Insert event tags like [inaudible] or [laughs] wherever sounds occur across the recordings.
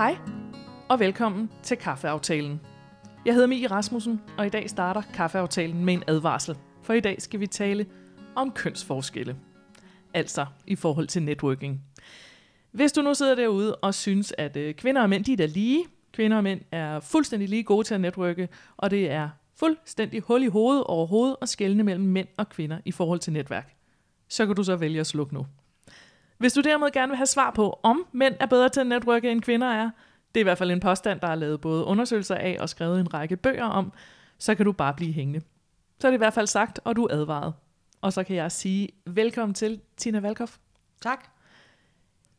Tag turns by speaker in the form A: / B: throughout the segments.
A: Hej, og velkommen til Kaffeaftalen. Jeg hedder Mie Rasmussen, og i dag starter Kaffeaftalen med en advarsel. For i dag skal vi tale om kønsforskelle. Altså i forhold til networking. Hvis du nu sidder derude og synes, at øh, kvinder og mænd de er da lige, kvinder og mænd er fuldstændig lige gode til at netværke, og det er fuldstændig hul i hovedet overhovedet at skelne mellem mænd og kvinder i forhold til netværk, så kan du så vælge at slukke nu. Hvis du derimod gerne vil have svar på, om mænd er bedre til at netværke end kvinder er, det er i hvert fald en påstand, der er lavet både undersøgelser af og skrevet en række bøger om, så kan du bare blive hængende. Så er det i hvert fald sagt, og du er advaret. Og så kan jeg sige velkommen til Tina Valkhoff.
B: Tak.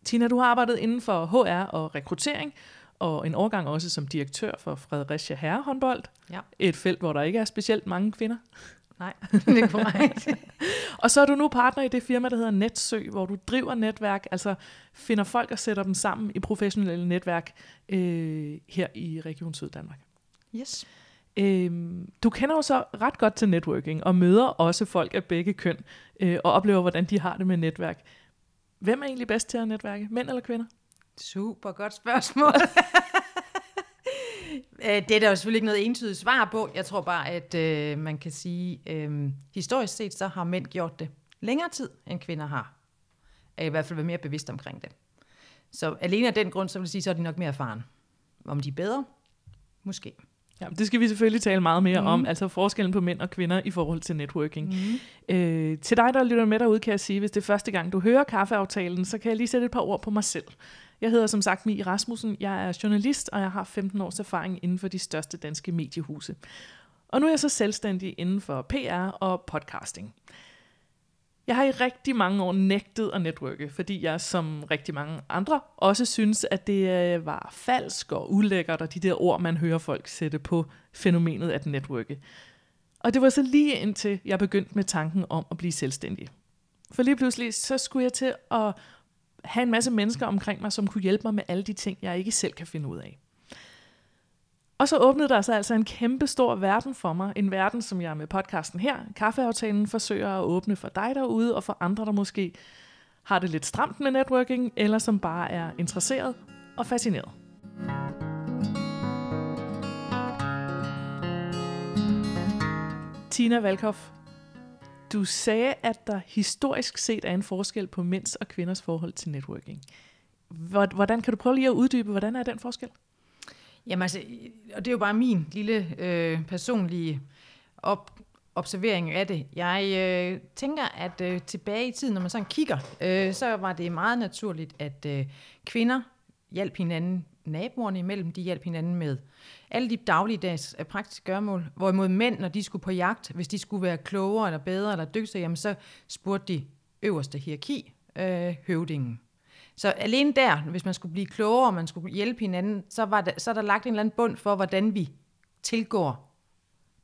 A: Tina, du har arbejdet inden for HR og rekruttering, og en årgang også som direktør for Fredericia Herrehåndbold.
B: Ja.
A: Et felt, hvor der ikke er specielt mange kvinder.
B: Nej, [laughs] det er korrekt.
A: Og så er du nu partner i det firma, der hedder Netsø, hvor du driver netværk, altså finder folk og sætter dem sammen i professionelle netværk øh, her i Region Syddanmark.
B: yes.
A: Øhm, du kender jo så ret godt til networking, og møder også folk af begge køn, øh, og oplever, hvordan de har det med netværk. Hvem er egentlig bedst til at netværke? Mænd eller kvinder?
B: Super godt spørgsmål. [laughs] Øh, det er der jo selvfølgelig ikke noget entydigt svar på. Jeg tror bare, at øh, man kan sige, øh, historisk set, så har mænd gjort det længere tid, end kvinder har. Er i hvert fald været mere bevidst omkring det. Så alene af den grund, så vil jeg sige, så er de nok mere erfaren. Om de er bedre? Måske.
A: Ja, det skal vi selvfølgelig tale meget mere mm. om, altså forskellen på mænd og kvinder i forhold til networking. Mm. Øh, til dig, der lytter med derude, kan jeg sige, hvis det er første gang, du hører kaffeaftalen, så kan jeg lige sætte et par ord på mig selv. Jeg hedder som sagt Mie Rasmussen, jeg er journalist, og jeg har 15 års erfaring inden for de største danske mediehuse. Og nu er jeg så selvstændig inden for PR og podcasting. Jeg har i rigtig mange år nægtet at netværke, fordi jeg som rigtig mange andre også synes, at det øh, var falsk og ulækkert, og de der ord, man hører folk sætte på fænomenet at netværke. Og det var så lige indtil jeg begyndte med tanken om at blive selvstændig. For lige pludselig, så skulle jeg til at have en masse mennesker omkring mig, som kunne hjælpe mig med alle de ting, jeg ikke selv kan finde ud af. Og så åbnede der sig altså en kæmpe stor verden for mig. En verden, som jeg med podcasten her, Kaffeaftalen, forsøger at åbne for dig derude, og for andre, der måske har det lidt stramt med networking, eller som bare er interesseret og fascineret. Tina Valkoff, du sagde, at der historisk set er en forskel på mænds og kvinders forhold til networking. Hvordan kan du prøve lige at uddybe, hvordan er den forskel?
B: Jamen altså, og det er jo bare min lille øh, personlige op, observering af det. Jeg øh, tænker, at øh, tilbage i tiden, når man sådan kigger, øh, så var det meget naturligt, at øh, kvinder hjalp hinanden, naboerne imellem, de hjalp hinanden med alle de dagligdags øh, praktiske gørmål. Hvorimod mænd, når de skulle på jagt, hvis de skulle være klogere eller bedre eller dygtigere, jamen så spurgte de øverste hierarki, øh, høvdingen. Så alene der, hvis man skulle blive klogere, og man skulle hjælpe hinanden, så, var der, så er der lagt en eller anden bund for, hvordan vi tilgår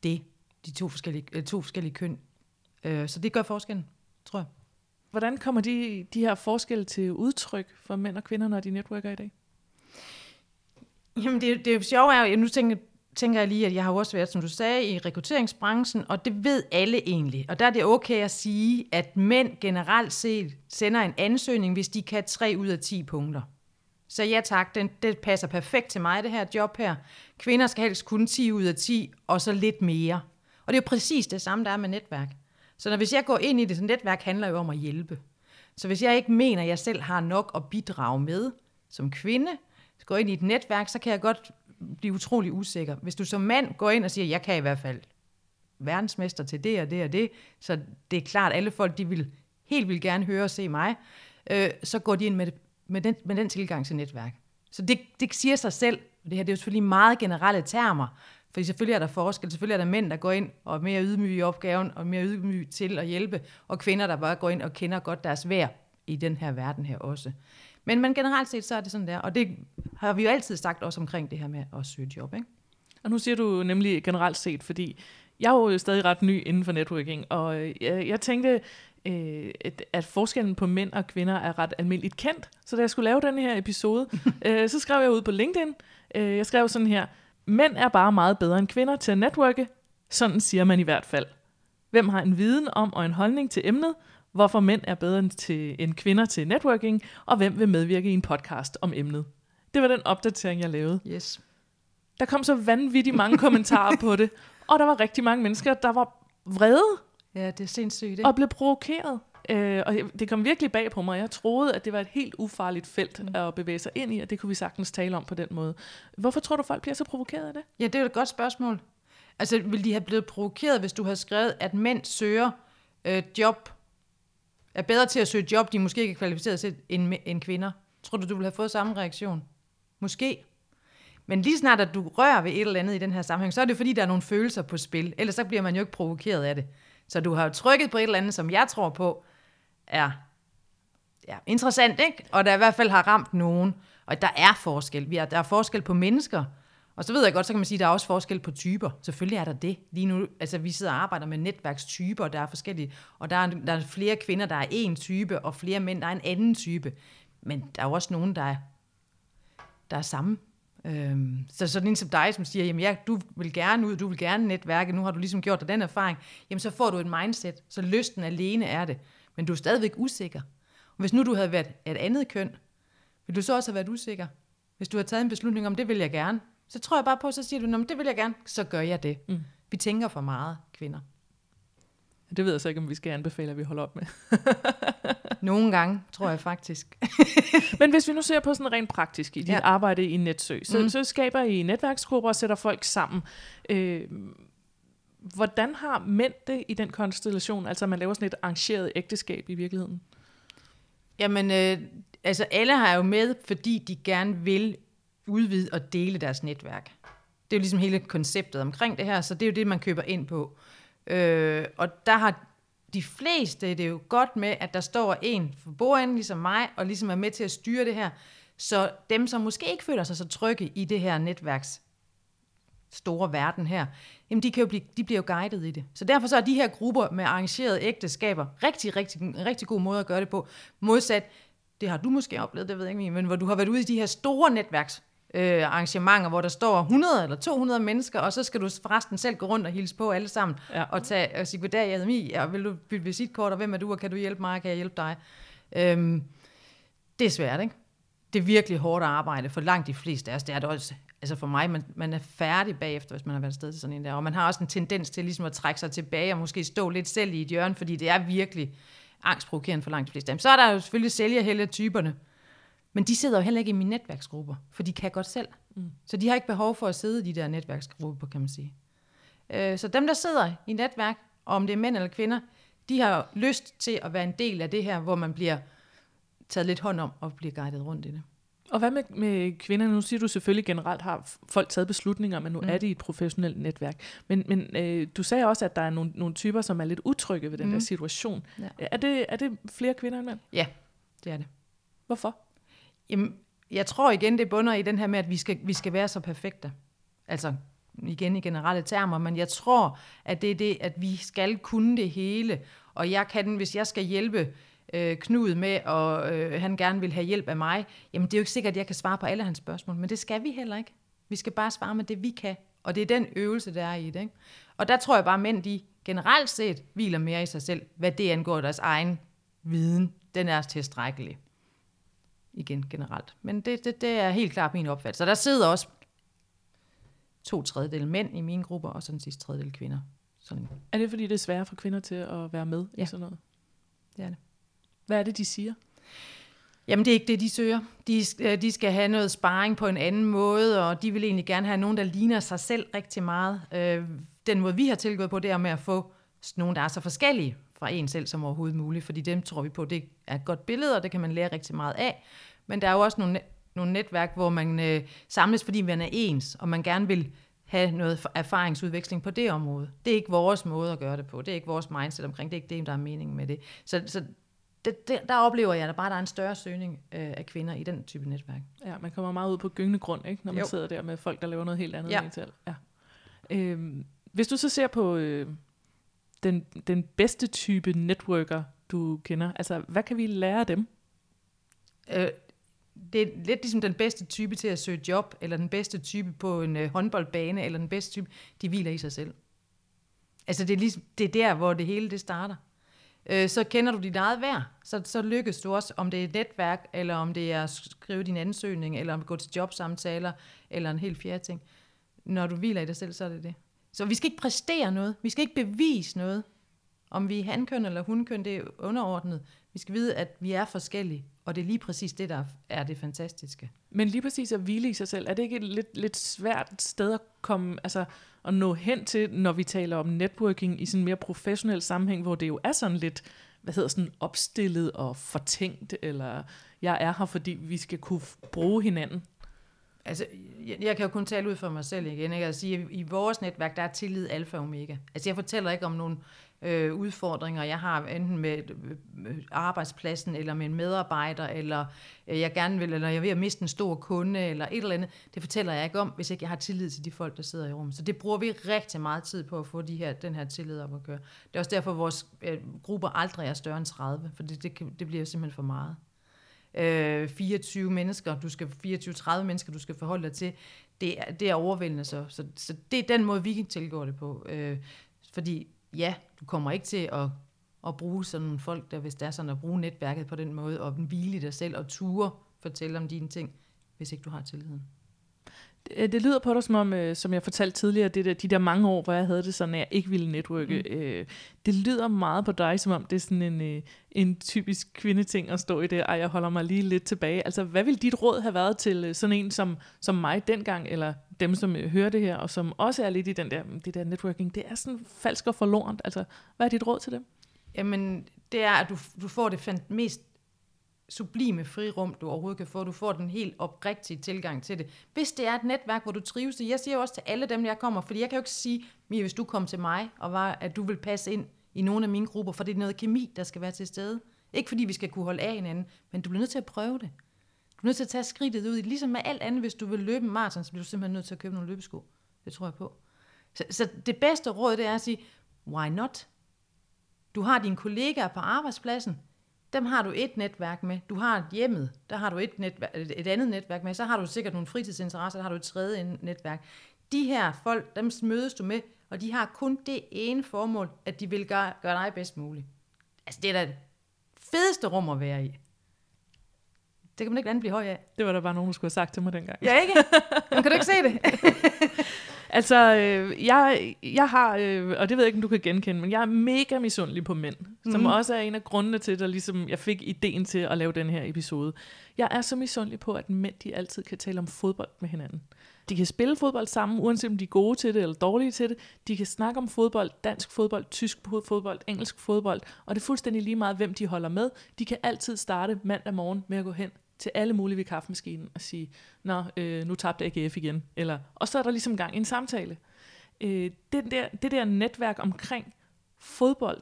B: det, de to forskellige, øh, to forskellige køn. Øh, så det gør forskellen, tror jeg.
A: Hvordan kommer de, de her forskelle til udtryk for mænd og kvinder, når de netværker i dag?
B: Jamen det, det sjove er jo, nu tænker, tænker jeg lige, at jeg har også været, som du sagde, i rekrutteringsbranchen, og det ved alle egentlig. Og der er det okay at sige, at mænd generelt set sender en ansøgning, hvis de kan 3 ud af 10 punkter. Så ja tak, den, det passer perfekt til mig, det her job her. Kvinder skal helst kun 10 ud af 10, og så lidt mere. Og det er jo præcis det samme, der er med netværk. Så når, hvis jeg går ind i det, så netværk handler jo om at hjælpe. Så hvis jeg ikke mener, at jeg selv har nok at bidrage med som kvinde, går ind i et netværk, så kan jeg godt blive utrolig usikker. Hvis du som mand går ind og siger, jeg kan i hvert fald verdensmester til det og det og det, så det er klart, at alle folk, de vil helt vil gerne høre og se mig, øh, så går de ind med, med, den, med den tilgang til netværk. Så det, det siger sig selv, og det her det er jo selvfølgelig meget generelle termer, fordi selvfølgelig er der forskel, selvfølgelig er der mænd, der går ind og er mere ydmyge i opgaven, og mere ydmyge til at hjælpe, og kvinder, der bare går ind og kender godt deres værd i den her verden her også. Men, men generelt set, så er det sådan der, og det har vi jo altid sagt også omkring det her med at søge job, ikke?
A: Og nu siger du nemlig generelt set, fordi jeg er jo stadig ret ny inden for networking, og øh, jeg, jeg tænkte, øh, at, at forskellen på mænd og kvinder er ret almindeligt kendt. Så da jeg skulle lave den her episode, [laughs] øh, så skrev jeg ud på LinkedIn, øh, jeg skrev sådan her, mænd er bare meget bedre end kvinder til at netværke, sådan siger man i hvert fald. Hvem har en viden om og en holdning til emnet, hvorfor mænd er bedre end, til, end kvinder til networking, og hvem vil medvirke i en podcast om emnet. Det var den opdatering, jeg lavede.
B: Yes.
A: Der kom så vanvittigt mange kommentarer på det, og der var rigtig mange mennesker, der var vrede
B: Ja, det er sindssygt, ikke?
A: og blev provokeret. Øh, og det kom virkelig bag på mig. Jeg troede, at det var et helt ufarligt felt mm. at bevæge sig ind i, og det kunne vi sagtens tale om på den måde. Hvorfor tror du, folk bliver så provokeret af det?
B: Ja, det er et godt spørgsmål. Altså, vil de have blevet provokeret, hvis du havde skrevet, at mænd søger øh, job, er bedre til at søge job, de måske ikke er kvalificeret til, end, end kvinder? Tror du, du ville have fået samme reaktion? Måske. Men lige snart, at du rører ved et eller andet i den her sammenhæng, så er det fordi, der er nogle følelser på spil. Ellers så bliver man jo ikke provokeret af det. Så du har jo trykket på et eller andet, som jeg tror på, er ja, interessant, ikke? Og der i hvert fald har ramt nogen. Og der er forskel. Vi har, der er forskel på mennesker. Og så ved jeg godt, så kan man sige, at der er også forskel på typer. Selvfølgelig er der det. Lige nu, altså vi sidder og arbejder med netværkstyper, der er forskellige. Og der er, der er flere kvinder, der er en type, og flere mænd, der er en anden type. Men der er jo også nogen, der er, der er samme. Øhm, så sådan en som dig, som siger, jamen ja, du vil gerne ud, du vil gerne netværke, nu har du ligesom gjort dig den erfaring, jamen så får du et mindset, så lysten alene er det. Men du er stadigvæk usikker. Og hvis nu du havde været et andet køn, ville du så også have været usikker? Hvis du har taget en beslutning om, det vil jeg gerne, så tror jeg bare på, så siger du, det vil jeg gerne, så gør jeg det. Mm. Vi tænker for meget, kvinder.
A: Det ved jeg så ikke, om vi skal anbefale, at vi holder op med. [laughs]
B: Nogle gange, tror jeg faktisk. [laughs]
A: Men hvis vi nu ser på sådan rent praktisk i dit ja. arbejde i Netsø, så, mm. så skaber I netværksgrupper og sætter folk sammen. Øh, hvordan har mænd det i den konstellation? Altså man laver sådan et arrangeret ægteskab i virkeligheden?
B: Jamen, øh, altså alle har jo med, fordi de gerne vil udvide og dele deres netværk. Det er jo ligesom hele konceptet omkring det her, så det er jo det, man køber ind på. Øh, og der har de fleste det er jo godt med, at der står en for bordenden, ligesom mig, og ligesom er med til at styre det her. Så dem, som måske ikke føler sig så trygge i det her netværks store verden her, jamen de, kan jo blive, de bliver jo guidet i det. Så derfor så er de her grupper med arrangerede ægteskaber rigtig, rigtig, en rigtig god måde at gøre det på. Modsat, det har du måske oplevet, det ved jeg ikke, men hvor du har været ude i de her store netværks øh, arrangementer, hvor der står 100 eller 200 mennesker, og så skal du forresten selv gå rundt og hilse på alle sammen, ja. og, tage, og sige, goddag, jeg hedder og vil du bytte visitkort, og hvem er du, og kan du hjælpe mig, kan jeg hjælpe dig? Øhm, det er svært, ikke? Det er virkelig hårdt arbejde for langt de fleste af os. Det er det også, altså for mig, man, man er færdig bagefter, hvis man har været afsted til sådan en der, og man har også en tendens til ligesom at trække sig tilbage, og måske stå lidt selv i et hjørne, fordi det er virkelig angstprovokerende for langt de fleste af dem. Så er der jo selvfølgelig sælgerhælde typerne, men de sidder jo heller ikke i mine netværksgrupper, for de kan godt selv. Mm. Så de har ikke behov for at sidde i de der netværksgrupper, kan man sige. Øh, så dem, der sidder i netværk, og om det er mænd eller kvinder, de har lyst til at være en del af det her, hvor man bliver taget lidt hånd om og bliver guidet rundt i det.
A: Og hvad med, med kvinder? Nu siger du selvfølgelig generelt har folk taget beslutninger, men nu mm. er det i et professionelt netværk. Men, men øh, du sagde også, at der er nogle, nogle typer, som er lidt utrygge ved den mm. der situation. Ja. Er, det, er det flere kvinder end mænd?
B: Ja, det er det.
A: Hvorfor?
B: Jamen, jeg tror igen, det bunder i den her med, at vi skal, vi skal være så perfekte. Altså, igen i generelle termer, men jeg tror, at det er det, at vi skal kunne det hele. Og jeg kan, hvis jeg skal hjælpe øh, Knud med, og øh, han gerne vil have hjælp af mig, jamen det er jo ikke sikkert, at jeg kan svare på alle hans spørgsmål, men det skal vi heller ikke. Vi skal bare svare med det, vi kan. Og det er den øvelse, der er i det. Ikke? Og der tror jeg bare, at mænd, de generelt set hviler mere i sig selv, hvad det angår deres egen viden. Den er tilstrækkelig igen generelt. Men det, det, det er helt klart min opfattelse. Så der sidder også to tredjedel mænd i mine grupper, og så den sidste tredjedel kvinder. Sådan.
A: Er det fordi, det er sværere for kvinder til at være med ja. i sådan noget?
B: det er det.
A: Hvad er det, de siger?
B: Jamen, det er ikke det, de søger. De, øh, de skal have noget sparring på en anden måde, og de vil egentlig gerne have nogen, der ligner sig selv rigtig meget. Øh, den måde, vi har tilgået på, det er med at få nogen, der er så forskellige fra en selv som overhovedet muligt, fordi dem tror vi på, det er et godt billede, og det kan man lære rigtig meget af. Men der er jo også nogle, nogle netværk, hvor man øh, samles, fordi man er ens, og man gerne vil have noget erfaringsudveksling på det område. Det er ikke vores måde at gøre det på. Det er ikke vores mindset omkring. Det er ikke det, der er meningen med det. Så, så det, det, der oplever jeg, at der bare der er en større søgning øh, af kvinder i den type netværk.
A: Ja, man kommer meget ud på gyngende grund, ikke? når man jo. sidder der med folk, der laver noget helt andet
B: ja.
A: end selv. Ja. Øhm, hvis du så ser på øh, den, den bedste type networker, du kender, altså hvad kan vi lære af dem?
B: Øh, det er lidt ligesom den bedste type til at søge job, eller den bedste type på en øh, håndboldbane, eller den bedste type, de hviler i sig selv. Altså det er, ligesom, det er der, hvor det hele det starter. øh, så kender du dit eget værd. Så, så lykkes du også, om det er et netværk, eller om det er at skrive din ansøgning, eller om at gå til jobsamtaler, eller en helt fjerde ting. Når du hviler i dig selv, så er det det. Så vi skal ikke præstere noget. Vi skal ikke bevise noget. Om vi er hankøn eller hunkøn, det er underordnet. Vi skal vide, at vi er forskellige, og det er lige præcis det, der er det fantastiske.
A: Men lige præcis at hvile i sig selv, er det ikke et lidt, lidt svært sted at komme, altså at nå hen til, når vi taler om networking i sådan en mere professionel sammenhæng, hvor det jo er sådan lidt, hvad hedder sådan, opstillet og fortænkt, eller jeg er her, fordi vi skal kunne bruge hinanden?
B: Altså, jeg, jeg kan jo kun tale ud for mig selv igen, ikke? Altså, sige, i vores netværk, der er tillid alfa og omega. Altså, jeg fortæller ikke om nogle øh, udfordringer, jeg har enten med øh, øh, arbejdspladsen, eller med en medarbejder, eller øh, jeg gerne vil, eller jeg vil miste en stor kunde, eller et eller andet. Det fortæller jeg ikke om, hvis ikke jeg har tillid til de folk, der sidder i rummet. Så det bruger vi rigtig meget tid på at få de her, den her tillid op at køre. Det er også derfor, at vores øh, grupper aldrig er større end 30, for det, det, det bliver simpelthen for meget. Øh, 24 mennesker, du skal 24-30 mennesker, du skal forholde dig til, det er, det er overvældende så. så. Så det er den måde, vi tilgår det på. Øh, fordi ja, du kommer ikke til at, at bruge sådan nogle folk, der hvis det er sådan, at bruge netværket på den måde, og hvile i dig selv, og ture fortælle om dine ting, hvis ikke du har tilliden.
A: Det, det lyder på dig som om, øh, som jeg fortalte tidligere, det der, de der mange år, hvor jeg havde det sådan, at jeg ikke ville netværke. Mm. Øh, det lyder meget på dig, som om det er sådan en, øh, en typisk kvindeting at stå i det, ej, jeg holder mig lige lidt tilbage. Altså, hvad vil dit råd have været til øh, sådan en som, som mig dengang, eller dem, som øh, hører det her, og som også er lidt i den der, det der networking, det er sådan falsk og forlorent. Altså, hvad er dit råd til dem?
B: Jamen, det er, at du, du får det mest sublime frirum, du overhovedet kan få. Du får den helt oprigtige tilgang til det. Hvis det er et netværk, hvor du trives i, jeg siger jo også til alle dem, jeg kommer, fordi jeg kan jo ikke sige, Mia, hvis du kom til mig, og var, at du vil passe ind i nogle af mine grupper, for det er noget kemi, der skal være til stede. Ikke fordi vi skal kunne holde af hinanden, men du bliver nødt til at prøve det. Du er nødt til at tage skridtet ud. Ligesom med alt andet, hvis du vil løbe en maraton, så bliver du simpelthen nødt til at købe nogle løbesko. Det tror jeg på. Så, så det bedste råd, det er at sige, why not? Du har dine kollegaer på arbejdspladsen, dem har du et netværk med. Du har hjemmet, der har du et, netværk, et andet netværk med. Så har du sikkert nogle fritidsinteresser, der har du et tredje netværk. De her folk, dem mødes du med, og de har kun det ene formål, at de vil gøre, gøre dig bedst muligt. Altså, det er da det fedeste rum at være i. Det kan man ikke andet blive høj af.
A: Det var der bare nogen, der skulle have sagt til mig dengang.
B: Ja, ikke? Men kan du ikke se det? [laughs]
A: altså, øh, jeg, jeg har, øh, og det ved jeg ikke, om du kan genkende, men jeg er mega misundelig på mænd, mm. som mhm. også er en af grundene til, at ligesom, jeg fik ideen til at lave den her episode. Jeg er så misundelig på, at mænd de altid kan tale om fodbold med hinanden. De kan spille fodbold sammen, uanset om de er gode til det eller dårlige til det. De kan snakke om fodbold, dansk fodbold, tysk fodbold, engelsk fodbold, og det er fuldstændig lige meget, hvem de holder med. De kan altid starte mandag morgen med at gå hen til alle mulige ved kaffemaskinen og sige, nå, øh, nu tabte AGF igen. Eller, og så er der ligesom gang i en samtale. Øh, det, der, det der netværk omkring fodbold,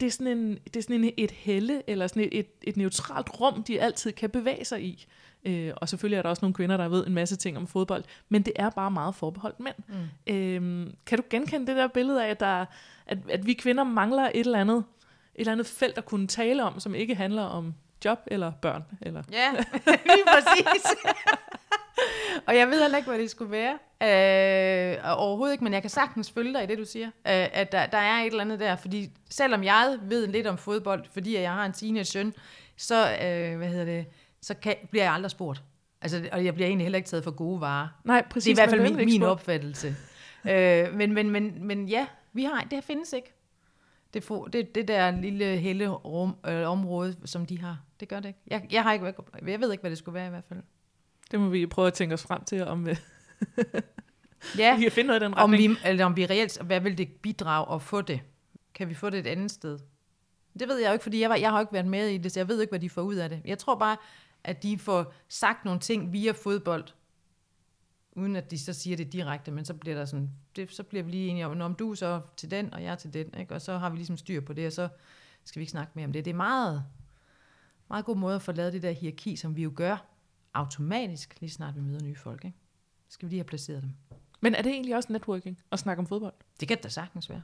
A: det er sådan, en, det er sådan en, et helle, eller sådan et, et, et neutralt rum, de altid kan bevæge sig i. Øh, og selvfølgelig er der også nogle kvinder, der ved en masse ting om fodbold, men det er bare meget forbeholdt mænd. Mm. Øh, kan du genkende det der billede af, at, der, at, at vi kvinder mangler et eller andet, et eller andet felt at kunne tale om, som ikke handler om job eller børn. Eller.
B: Ja, [laughs] lige præcis. [laughs] og jeg ved heller ikke, hvad det skulle være. Øh, overhovedet ikke, men jeg kan sagtens følge dig i det, du siger. Øh, at der, der er et eller andet der. Fordi selvom jeg ved lidt om fodbold, fordi jeg har en teenage søn, så, øh, hvad hedder det, så kan, bliver jeg aldrig spurgt. Altså, og jeg bliver egentlig heller ikke taget for gode varer.
A: Nej, præcis.
B: Det er i hvert fald min, min opfattelse. øh, men, men, men, men ja, vi har, det findes ikke det, for, det, det der lille helle rum, øh, område, som de har. Det gør det ikke. Jeg, jeg, har ikke, jeg ved ikke, hvad det skulle være i hvert fald.
A: Det må vi prøve at tænke os frem til, om øh, [laughs]
B: ja, [laughs]
A: vi kan finde noget i den
B: retning. Om vi, eller om vi reelt, hvad vil det bidrage at få det? Kan vi få det et andet sted? Det ved jeg jo ikke, fordi jeg, var, jeg har ikke været med i det, så jeg ved ikke, hvad de får ud af det. Jeg tror bare, at de får sagt nogle ting via fodbold, uden at de så siger det direkte, men så bliver der sådan, det, så bliver vi lige enige om, om du så til den, og jeg til den, ikke? og så har vi ligesom styr på det, og så skal vi ikke snakke mere om det. Det er meget, meget god måde at få lavet det der hierarki, som vi jo gør automatisk, lige snart vi møder nye folk. Ikke? Så skal vi lige have placeret dem.
A: Men er det egentlig også networking at snakke om fodbold?
B: Det kan det da sagtens være.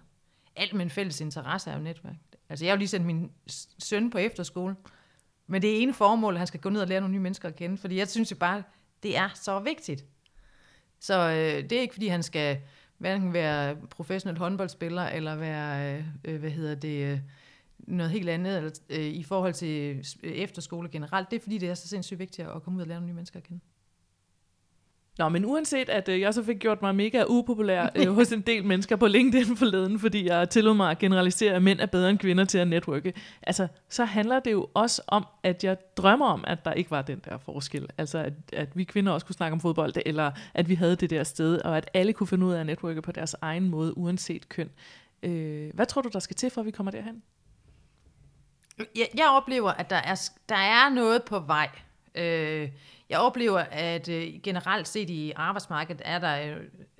B: Alt med en fælles interesse er jo netværk. Altså jeg har jo lige sendt min søn på efterskole, men det er ene formål, at han skal gå ned og lære nogle nye mennesker at kende, fordi jeg synes jo bare, det er så vigtigt. Så øh, det er ikke, fordi han skal hverken være professionel håndboldspiller, eller være, øh, hvad hedder det, noget helt andet eller, øh, i forhold til øh, efterskole generelt. Det er fordi, det er så sindssygt vigtigt at komme ud og lære nogle nye mennesker at kende.
A: Nå, men uanset at øh, jeg så fik gjort mig mega upopulær øh, hos en del mennesker på LinkedIn forleden, fordi jeg tillod mig at generalisere, at mænd er bedre end kvinder til at netværke, altså, så handler det jo også om, at jeg drømmer om, at der ikke var den der forskel. Altså, at, at vi kvinder også kunne snakke om fodbold, eller at vi havde det der sted, og at alle kunne finde ud af at netværke på deres egen måde, uanset køn. Øh, hvad tror du, der skal til, for at vi kommer derhen?
B: Jeg, jeg oplever, at der er, der er noget på vej. Øh, jeg oplever, at øh, generelt set i arbejdsmarkedet er der øh,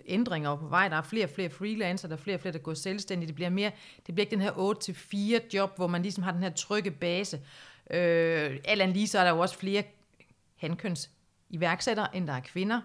B: ændringer på vej. Der er flere og flere freelancer, der er flere og flere, der går selvstændigt. Det bliver, mere, det bliver ikke den her 8-4 job, hvor man ligesom har den her trygge base. Øh, alt andet lige, så er der jo også flere hankøns iværksættere, end der er kvinder.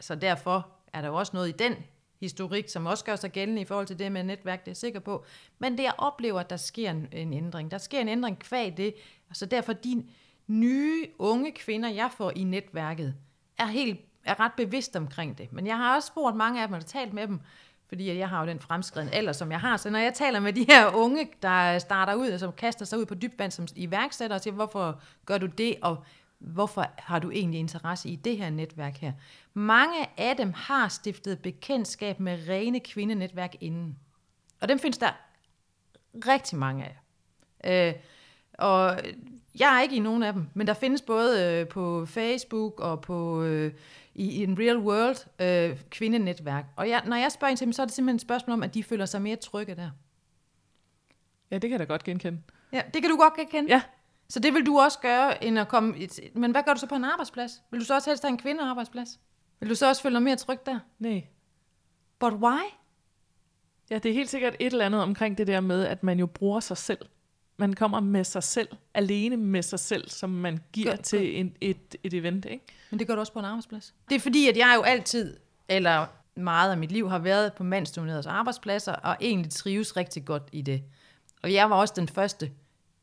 B: Så derfor er der jo også noget i den historik, som også gør sig gældende i forhold til det med netværk, det er jeg sikker på. Men det jeg oplever, at der sker en, en ændring. Der sker en ændring kvad det, så derfor de nye unge kvinder, jeg får i netværket, er helt er ret bevidst omkring det. Men jeg har også spurgt mange af dem, og talt med dem, fordi jeg har jo den fremskreden alder, som jeg har. Så når jeg taler med de her unge, der starter ud, og som kaster sig ud på dybvand som iværksætter, og siger, hvorfor gør du det, og hvorfor har du egentlig interesse i det her netværk her? Mange af dem har stiftet bekendtskab med rene kvindenetværk inden. Og dem findes der rigtig mange af. Øh, og jeg er ikke i nogen af dem, men der findes både øh, på Facebook og på øh, i, i en real world øh, kvindenetværk. Og jeg, når jeg spørger ind til dem, så er det simpelthen et spørgsmål om, at de føler sig mere trygge der.
A: Ja, det kan jeg da godt genkende.
B: Ja, det kan du godt genkende?
A: Ja.
B: Så det vil du også gøre, end at komme... Et, men hvad gør du så på en arbejdsplads? Vil du så også helst have en kvindearbejdsplads? Vil du så også føle dig mere tryg der?
A: Nej.
B: But why?
A: Ja, det er helt sikkert et eller andet omkring det der med, at man jo bruger sig selv. Man kommer med sig selv, alene med sig selv, som man giver
B: Godt,
A: til en, et, et event, ikke?
B: Men det gør du også på en arbejdsplads. Det er fordi, at jeg jo altid, eller meget af mit liv, har været på mandsdominerede arbejdspladser, og egentlig trives rigtig godt i det. Og jeg var også den første,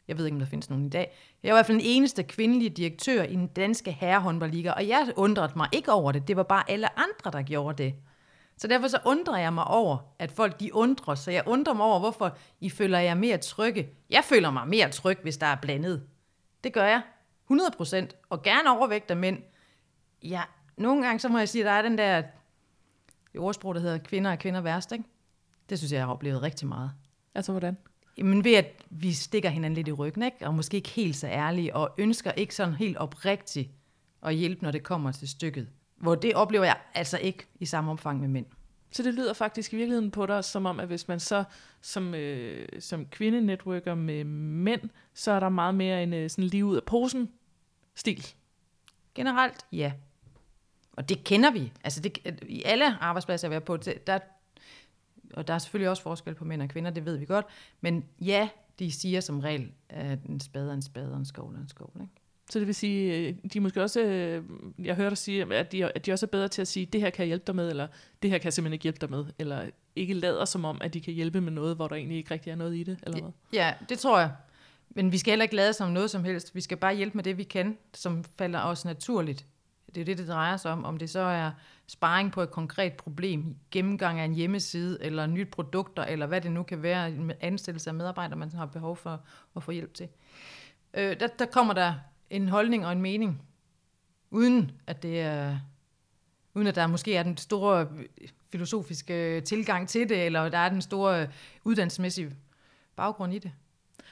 B: jeg ved ikke, om der findes nogen i dag, jeg var i hvert fald den eneste kvindelige direktør i den danske herrehåndboldliga, og jeg undrede mig ikke over det, det var bare alle andre, der gjorde det. Så derfor så undrer jeg mig over, at folk de undrer, så jeg undrer mig over, hvorfor I føler jer mere trygge. Jeg føler mig mere tryg, hvis der er blandet. Det gør jeg. 100 procent. Og gerne overvægt af mænd. Ja, nogle gange så må jeg sige, at der er den der det ordsprog, der hedder kvinder er kvinder værst, ikke? Det synes jeg, jeg har oplevet rigtig meget.
A: Altså, hvordan?
B: Men ved at vi stikker hinanden lidt i ryggen, ikke? og måske ikke helt så ærlige, og ønsker ikke sådan helt oprigtigt at hjælpe, når det kommer til stykket. Hvor det oplever jeg altså ikke i samme omfang med mænd.
A: Så det lyder faktisk i virkeligheden på dig, som om, at hvis man så som, øh, som kvinde networker med mænd, så er der meget mere en øh, sådan lige ud af posen stil.
B: Generelt, ja. Og det kender vi. Altså det, i alle arbejdspladser, jeg er på, der, og der er selvfølgelig også forskel på mænd og kvinder, det ved vi godt. Men ja, de siger som regel, at en spade er en spade, og en skovl er en skovl. Ikke?
A: Så det vil sige, øh, de er måske også, øh, jeg hørte dig sige, at de, at de også er bedre til at sige, det her kan jeg hjælpe dig med, eller det her kan jeg simpelthen ikke hjælpe dig med, eller ikke lader som om, at de kan hjælpe med noget, hvor der egentlig ikke rigtig er noget i det, eller hvad?
B: Ja, det tror jeg. Men vi skal heller ikke lade som noget som helst. Vi skal bare hjælpe med det, vi kan, som falder os naturligt. Det er det, det drejer sig om. Om det så er sparring på et konkret problem, gennemgang af en hjemmeside, eller nyt produkter, eller hvad det nu kan være, en ansættelse af medarbejdere, man har behov for at få hjælp til. Øh, der, der kommer der en holdning og en mening, uden at det er uden at der måske er den store øh, filosofiske øh, tilgang til det, eller der er den store øh, uddannelsesmæssige baggrund i det.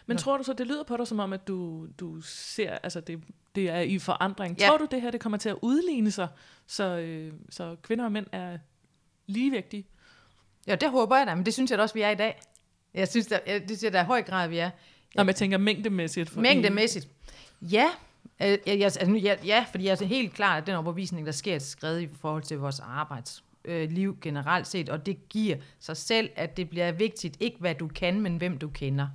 A: Men Nå. tror du så, det lyder på dig som om, at du, du ser, altså det, det er i forandring. Ja. Tror du, det her det kommer til at udligne sig, så, øh, så kvinder og mænd er ligevægtige?
B: Ja, det håber jeg da, men det synes jeg da også, vi er i dag. Jeg synes, der, det synes jeg da i høj grad, vi er.
A: Når man tænker mængdemæssigt.
B: For mængdemæssigt. Ja, øh, jeg, jeg, altså, ja, ja, fordi jeg er helt klart, at den overbevisning, der sker et skridt i forhold til vores arbejdsliv øh, generelt set, og det giver sig selv, at det bliver vigtigt, ikke hvad du kan, men hvem du kender.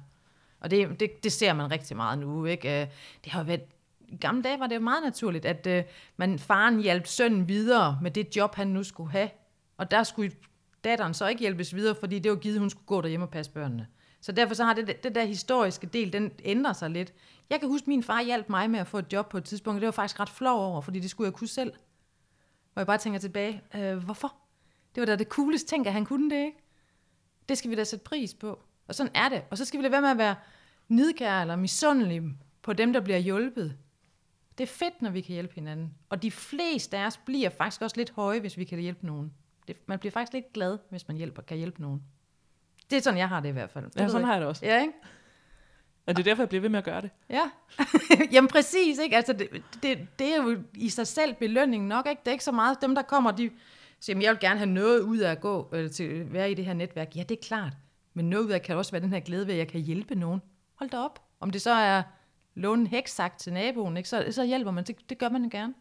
B: Og det, det, det ser man rigtig meget nu. Ikke? Øh, det har været, I gamle dage var det jo meget naturligt, at øh, man, faren hjalp sønnen videre med det job, han nu skulle have. Og der skulle datteren så ikke hjælpes videre, fordi det var givet, hun skulle gå derhjemme og passe børnene. Så derfor så har det, det der historiske del, den ændrer sig lidt. Jeg kan huske, at min far hjalp mig med at få et job på et tidspunkt, og det var faktisk ret flov over, fordi det skulle jeg kunne selv. Hvor jeg bare tænker tilbage, øh, hvorfor? Det var da det cooleste ting, at han kunne det, ikke? Det skal vi da sætte pris på. Og sådan er det. Og så skal vi lade være med at være nidkær eller misundelig på dem, der bliver hjulpet. Det er fedt, når vi kan hjælpe hinanden. Og de fleste af os bliver faktisk også lidt høje, hvis vi kan hjælpe nogen. Det, man bliver faktisk lidt glad, hvis man hjælper, kan hjælpe nogen. Det er sådan, jeg har det i hvert fald. Det
A: Ja, sådan har jeg det også.
B: Ja, ikke?
A: Og det er derfor, jeg bliver ved med at gøre det.
B: Ja, [laughs] jamen præcis, ikke? Altså, det, det, det er jo i sig selv belønning nok, ikke? Det er ikke så meget dem, der kommer, de siger, jeg vil gerne have noget ud af at gå, eller til at være i det her netværk. Ja, det er klart. Men noget af kan også være den her glæde ved, at jeg kan hjælpe nogen. Hold da op. Om det så er låne en heksagt til naboen, ikke? Så, så hjælper man. Det, det gør man gerne.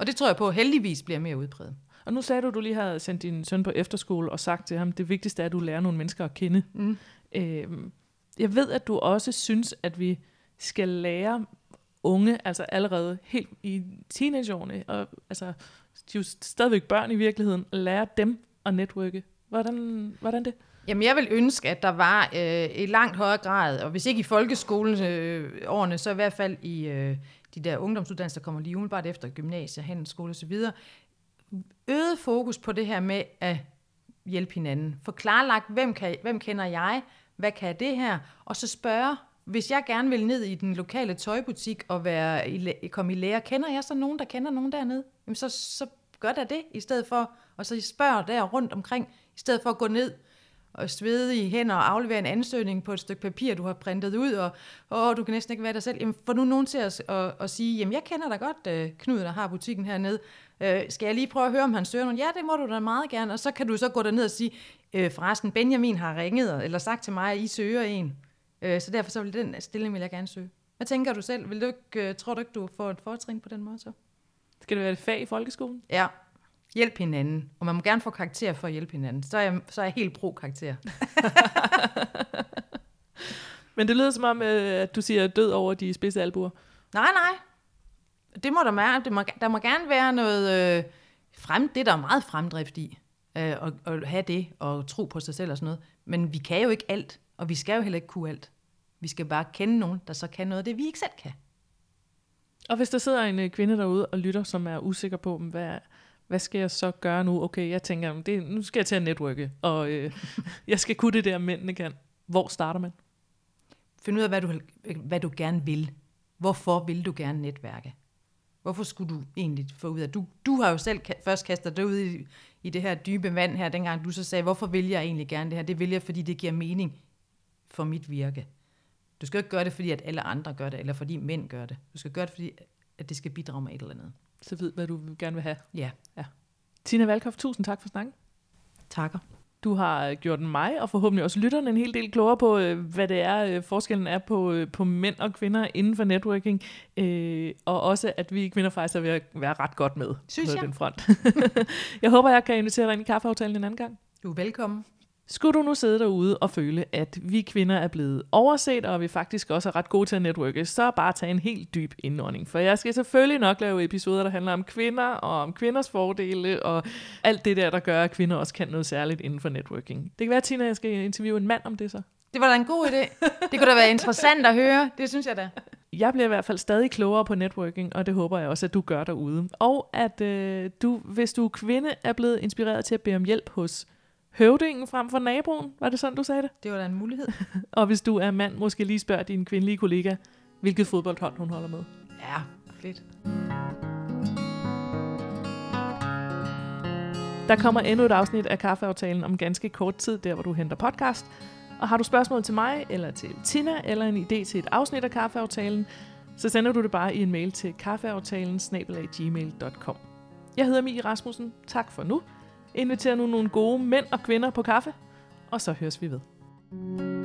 B: Og det tror jeg på, heldigvis bliver mere udbredt.
A: Og nu sagde du, at du lige havde sendt din søn på efterskole og sagt til ham, det vigtigste er, at du lærer nogle mennesker at kende.
B: Mm.
A: Øhm, jeg ved, at du også synes, at vi skal lære unge, altså allerede helt i teenageårene, og altså, de er jo stadigvæk børn i virkeligheden, lære dem at netværke. Hvordan, hvordan det?
B: Jamen, jeg vil ønske, at der var øh, i langt højere grad, og hvis ikke i folkeskolen øh, årene, så i hvert fald i øh, de der ungdomsuddannelser, der kommer lige umiddelbart efter gymnasiet, handelsskole osv., øget fokus på det her med at hjælpe hinanden. Få klarlagt, hvem, kan, hvem kender jeg, hvad kan det her, og så spørge, hvis jeg gerne vil ned i den lokale tøjbutik og være i, komme i lære, kender jeg så nogen, der kender nogen dernede? Jamen, så, så gør da det, i stedet for, og så spørger der rundt omkring, i stedet for at gå ned og svede i hænder og aflevere en ansøgning på et stykke papir, du har printet ud, og åh, du kan næsten ikke være dig selv. Jamen, få nu nogen til at, at, at sige, jamen jeg kender da godt uh, Knud, der har butikken hernede. Uh, skal jeg lige prøve at høre, om han søger nogen? Ja, det må du da meget gerne. Og så kan du så gå derned og sige, uh, forresten, Benjamin har ringet, eller sagt til mig, at I søger en. Uh, så derfor så vil den stilling vil jeg gerne søge. Hvad tænker du selv? Vil du ikke, uh, tror du ikke, du får et fortrin på den måde så?
A: Skal det være et fag i folkeskolen?
B: Ja, hjælp hinanden. Og man må gerne få karakter for at hjælpe hinanden. Så er jeg, så er jeg helt pro-karakter. [laughs]
A: Men det lyder som om, at du siger død over de spidse albuer.
B: Nej, nej. Det må der være. Det må, der må gerne være noget øh, frem, det, der er meget fremdrift i. Øh, at, at have det og tro på sig selv og sådan noget. Men vi kan jo ikke alt, og vi skal jo heller ikke kunne alt. Vi skal bare kende nogen, der så kan noget af det, vi ikke selv kan.
A: Og hvis der sidder en kvinde derude og lytter, som er usikker på, hvad, hvad skal jeg så gøre nu? Okay, jeg tænker, det, nu skal jeg til at netværke, og øh, [laughs] jeg skal kunne det der, mændene kan. Hvor starter man?
B: Find ud af, hvad du, hvad du gerne vil. Hvorfor vil du gerne netværke? Hvorfor skulle du egentlig få ud af du, du har jo selv først kastet dig ud i, i det her dybe vand her, dengang du så sagde, hvorfor vil jeg egentlig gerne det her? Det vil jeg, fordi det giver mening for mit virke. Du skal ikke gøre det, fordi at alle andre gør det, eller fordi mænd gør det. Du skal gøre det, fordi at det skal bidrage med et eller andet.
A: Så ved, hvad du gerne vil have.
B: Ja.
A: ja. Tina Valkhoff, tusind tak for snakken.
B: Takker.
A: Du har gjort mig, og forhåbentlig også lytterne, en hel del klogere på, øh, hvad det er, øh, forskellen er på, øh, på mænd og kvinder inden for networking. Og også, at vi kvinder faktisk er ved at være ret godt med
B: Synes
A: på
B: jeg.
A: den front. [laughs] jeg håber, jeg kan invitere dig ind i kaffeaftalen en anden gang.
B: Du er velkommen.
A: Skulle du nu sidde derude og føle, at vi kvinder er blevet overset, og vi faktisk også er ret gode til at netværke, så bare tage en helt dyb indånding. For jeg skal selvfølgelig nok lave episoder, der handler om kvinder, og om kvinders fordele, og alt det der, der gør, at kvinder også kan noget særligt inden for networking. Det kan være, Tina, jeg skal interviewe en mand om det så.
B: Det var da en god idé. Det kunne da være interessant at høre. Det synes jeg da.
A: Jeg bliver i hvert fald stadig klogere på networking, og det håber jeg også, at du gør derude. Og at øh, du, hvis du er kvinde, er blevet inspireret til at bede om hjælp hos høvdingen frem for naboen. Var det sådan, du sagde det?
B: Det var da en mulighed. [laughs]
A: og hvis du er mand, måske lige spørg din kvindelige kollega, hvilket fodboldhold hun holder med.
B: Ja, fedt.
A: Der kommer endnu et afsnit af Kaffeaftalen om ganske kort tid, der hvor du henter podcast. Og har du spørgsmål til mig, eller til Tina, eller en idé til et afsnit af Kaffeaftalen, så sender du det bare i en mail til kaffeaftalen Jeg hedder Mie Rasmussen. Tak for nu. Inviter nu nogle gode mænd og kvinder på kaffe, og så høres vi ved.